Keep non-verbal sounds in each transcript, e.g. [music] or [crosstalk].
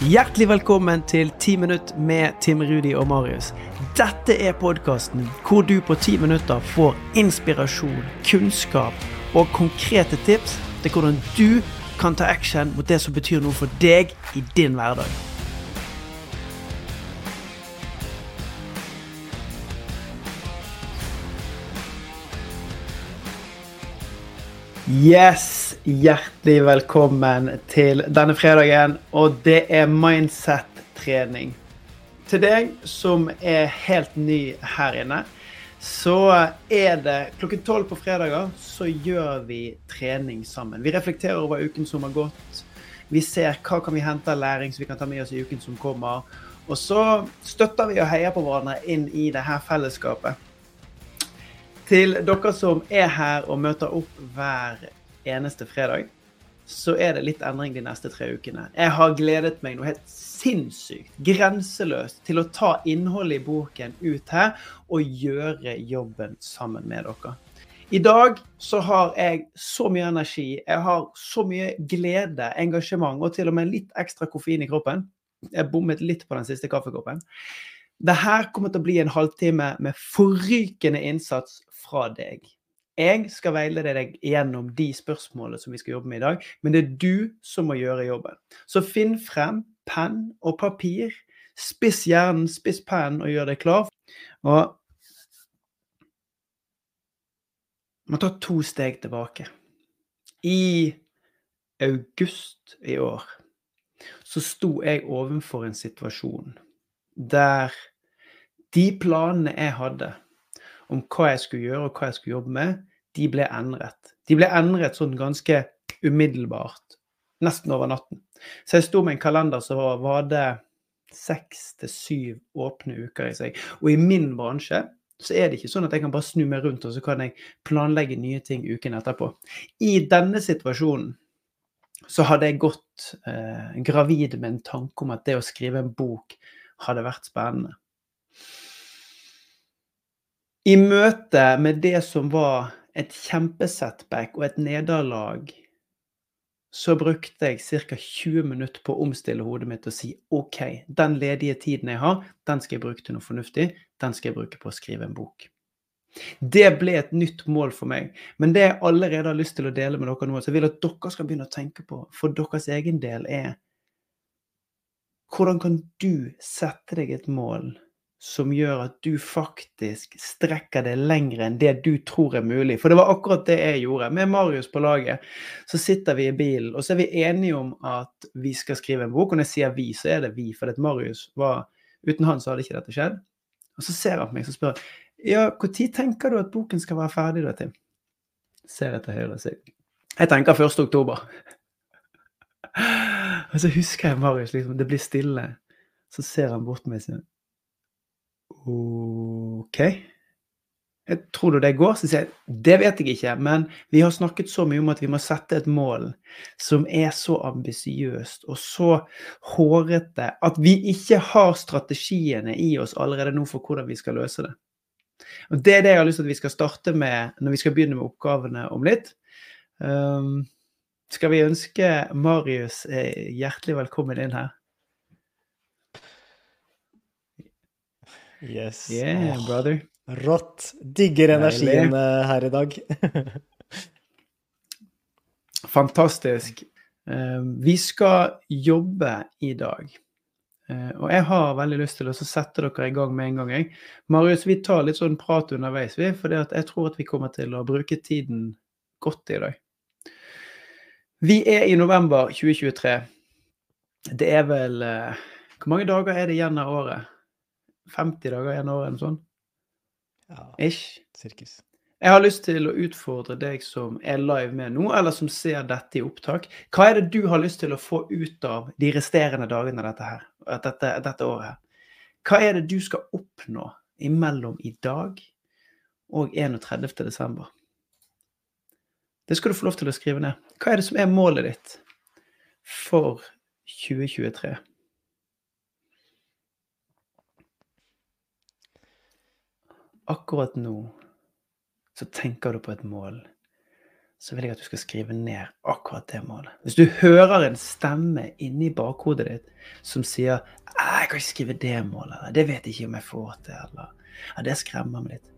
Hjertelig velkommen til 10 minutt med Tim Rudi og Marius. Dette er podkasten hvor du på 10 minutter får inspirasjon, kunnskap og konkrete tips til hvordan du kan ta action mot det som betyr noe for deg i din hverdag. Yes, hjertelig velkommen til denne fredagen, og det er mindset-trening. Til deg som er helt ny her inne, så er det klokken tolv på fredager så gjør vi trening sammen. Vi reflekterer over uken som har gått. Vi ser hva kan vi hente av læring som vi kan ta med oss i uken som kommer. Og så støtter vi og heier på hverandre inn i det her fellesskapet. Til dere som er her og møter opp hver eneste fredag, så er det litt endring de neste tre ukene. Jeg har gledet meg noe helt sinnssykt, grenseløst, til å ta innholdet i boken ut her og gjøre jobben sammen med dere. I dag så har jeg så mye energi, jeg har så mye glede, engasjement og til og med litt ekstra koffein i kroppen. Jeg bommet litt på den siste kaffekoppen. Det her kommer til å bli en halvtime med forrykende innsats fra deg. Jeg skal veilede deg gjennom de spørsmålene som vi skal jobbe med i dag, men det er du som må gjøre jobben. Så finn frem penn og papir. Spiss hjernen, spiss pennen og gjør deg klar. Og man tar to steg tilbake. I august i år så sto jeg overfor en situasjon der de planene jeg hadde om hva jeg skulle gjøre og hva jeg skulle jobbe med, de ble endret. De ble endret sånn ganske umiddelbart. Nesten over natten. Så jeg sto med en kalender som var det seks til syv åpne uker i seg. Og i min bransje så er det ikke sånn at jeg kan bare snu meg rundt og så kan jeg planlegge nye ting uken etterpå. I denne situasjonen så hadde jeg gått eh, gravid med en tanke om at det å skrive en bok hadde vært spennende. I møte med det som var et kjempesetback og et nederlag, så brukte jeg ca. 20 minutter på å omstille hodet mitt og si OK, den ledige tiden jeg har, den skal jeg bruke til noe fornuftig. Den skal jeg bruke på å skrive en bok. Det ble et nytt mål for meg. Men det jeg allerede har lyst til å dele med dere nå, så jeg vil at dere skal begynne å tenke på for deres egen del, er hvordan kan du sette deg et mål som gjør at du faktisk strekker det lenger enn det du tror er mulig. For det var akkurat det jeg gjorde. Med Marius på laget så sitter vi i bilen, og så er vi enige om at vi skal skrive en bok. Og når jeg sier vi, så er det vi, for Marius var Uten han så hadde ikke dette skjedd. Og så ser han på meg og spør ja, når tenker du at boken skal være ferdig, da, Tim? Ser etter høyre og sier Jeg tenker 1. oktober. [laughs] og så husker jeg Marius, liksom. Det blir stille. Så ser han bort på meg og sier OK. Jeg tror du det går? Så sier jeg det vet jeg ikke, men vi har snakket så mye om at vi må sette et mål som er så ambisiøst og så hårete at vi ikke har strategiene i oss allerede nå for hvordan vi skal løse det. Og Det er det jeg har lyst til at vi skal starte med når vi skal begynne med oppgavene om litt. Um, skal vi ønske Marius eh, hjertelig velkommen inn her? Yes. Yeah, oh, brother. Rått. Digger energien Deilig. her i dag. [laughs] Fantastisk. Eh, vi skal jobbe i dag. Eh, og jeg har veldig lyst til å sette dere i gang med en gang. Jeg. Marius, vi tar litt sånn prat underveis, vi, for jeg tror at vi kommer til å bruke tiden godt i dag. Vi er i november 2023. Det er vel eh, Hvor mange dager er det igjen av året? 50 dager igjen av året, eller sånn? Ja, Ish. Sirkus. Jeg har lyst til å utfordre deg som er live med nå, eller som ser dette i opptak. Hva er det du har lyst til å få ut av de resterende dagene dette, her, dette, dette året? her? Hva er det du skal oppnå imellom i dag og 31. desember? Det skal du få lov til å skrive ned. Hva er det som er målet ditt for 2023? Akkurat nå så tenker du på et mål så vil jeg at du skal skrive ned akkurat det målet. Hvis du hører en stemme inni bakhodet ditt som sier 'Jeg kan ikke skrive det målet', 'Det vet jeg ikke om jeg får til', eller det skremmer meg litt'.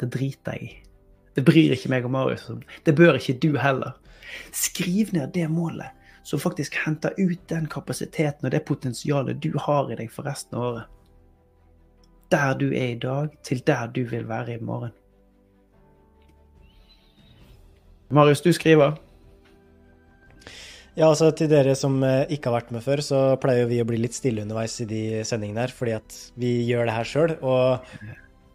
Det driter jeg i. Det bryr ikke meg og Marius om. Det bør ikke du heller. Skriv ned det målet som faktisk henter ut den kapasiteten og det potensialet du har i deg for resten av året. Der du er i dag, til der du vil være i morgen. Marius, du skriver. Ja, altså til dere som eh, ikke har vært med før, så pleier vi å bli litt stille underveis i de sendingene her, fordi at vi gjør det her sjøl. Og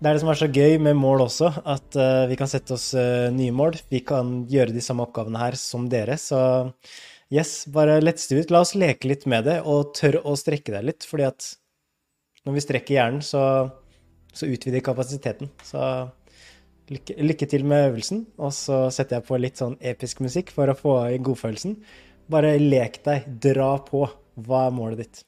det er det som er så gøy med mål også, at uh, vi kan sette oss uh, nye mål. Vi kan gjøre de samme oppgavene her som dere. Så yes, bare let's do it. La oss leke litt med det, og tør å strekke deg litt. fordi at når vi strekker hjernen, så, så utvider kapasiteten. Så lykke, lykke, til med øvelsen. Og så setter jeg på litt sånn episk musikk for å få i godfølelsen. Bare lek deg, dra på. Hva er målet ditt?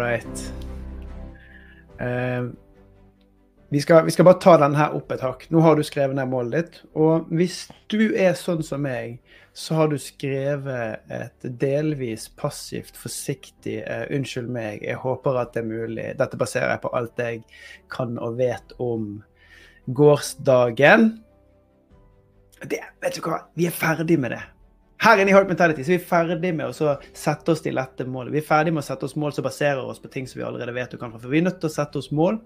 Right. Uh, vi, skal, vi, skal, bare ta den her opp et hakk. Nå har du skrevet ned målet ditt. Og hvis du er sånn som meg, så har du skrevet et delvis passivt, forsiktig uh, 'Unnskyld meg, jeg håper at det er mulig'. Dette baserer jeg på alt jeg kan og vet om gårsdagen. Det, vet du hva, vi er ferdig med det. Her inne i Heart Mentality så er vi ferdig med å sette oss de lette målene. Vi er ferdig med å sette oss mål som baserer oss på ting som vi allerede vet og kan fra For Vi er nødt til å sette oss mål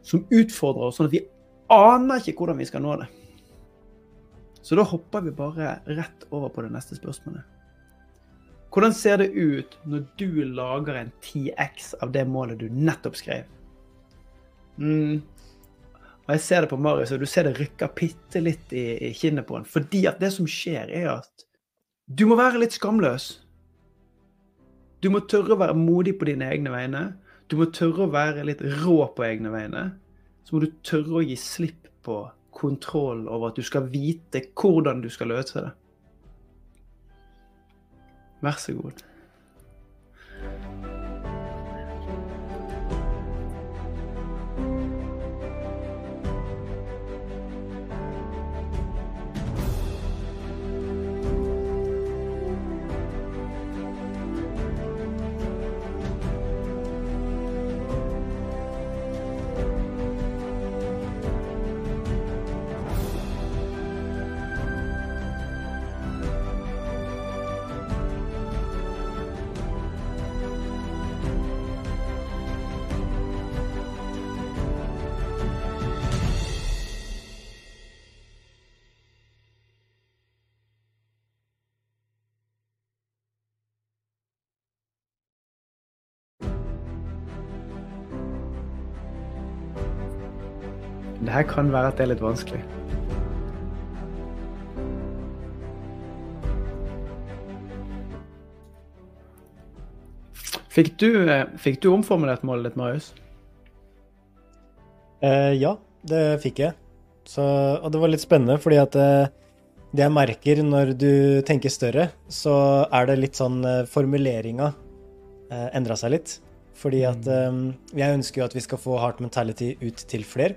som utfordrer oss, sånn at vi aner ikke hvordan vi skal nå det. Så da hopper vi bare rett over på det neste spørsmålet. Hvordan ser det ut når du lager en 10X av det målet du nettopp skrev? Mm, og jeg ser det på Marius, og du ser det rykker bitte litt i, i kinnet på han. Fordi at det som skjer, er at du må være litt skamløs. Du må tørre å være modig på dine egne vegne. Du må tørre å være litt rå på egne vegne. Så må du tørre å gi slipp på kontroll over at du skal vite hvordan du skal løse det. Vær så god. Det her kan være at det er litt vanskelig. Fikk du, eh, fikk du omformulert målet ditt, Marius? Eh, ja, det fikk jeg. Så, og det var litt spennende, fordi at eh, det jeg merker når du tenker større, så er det litt sånn eh, Formuleringa eh, endra seg litt. Fordi at mm. eh, jeg ønsker jo at vi skal få Heart Mentality ut til flere.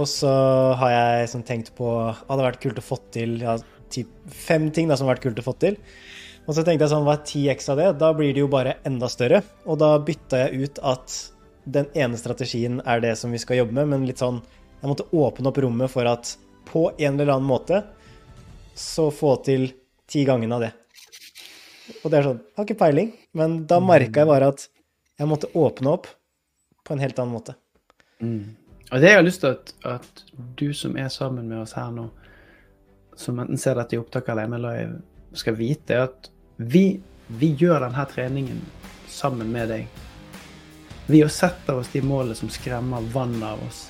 Og så har jeg sånn tenkt på Hadde vært kult å få til ja, fem ting da, som hadde vært kult å få til. Og så tenkte jeg sånn, hva er 10x av det? Da blir det jo bare enda større. Og da bytta jeg ut at den ene strategien er det som vi skal jobbe med, men litt sånn Jeg måtte åpne opp rommet for at på en eller annen måte så få til ti gangene av det. Og det er sånn Jeg har ikke peiling, men da merka jeg bare at jeg måtte åpne opp på en helt annen måte. Mm. Og det jeg har lyst til at, at du som er sammen med oss her nå, som enten ser dette i opptak eller hjemme live, skal vite, er at vi, vi gjør denne treningen sammen med deg. Vi setter oss de målene som skremmer vannet av oss.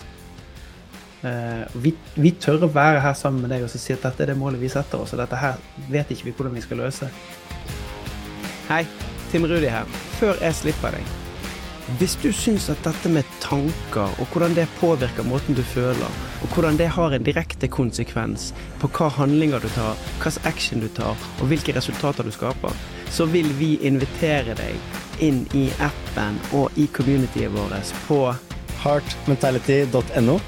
Eh, vi, vi, tør å være her sammen med deg og si at dette er det målet vi setter oss, og dette her vet ikke vi hvordan vi skal løse. Hei, Tim Rudi her. Før jeg slipper deg. Hvis du syns at dette med tanker og hvordan det påvirker måten du føler, og hvordan det har en direkte konsekvens på hva handlinger du tar, hvilken action du tar, og hvilke resultater du skaper, så vil vi invitere deg inn i appen og i communityet vårt på heartmentality.no.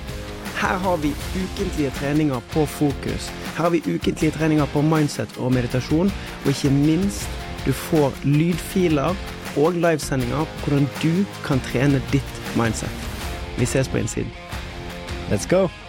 Her har vi ukentlige treninger på fokus. Her har vi ukentlige treninger på mindset og meditasjon, og ikke minst, du får lydfiler og livesendinger på hvordan du kan trene ditt mindset. Vi ses på innsiden. Let's go!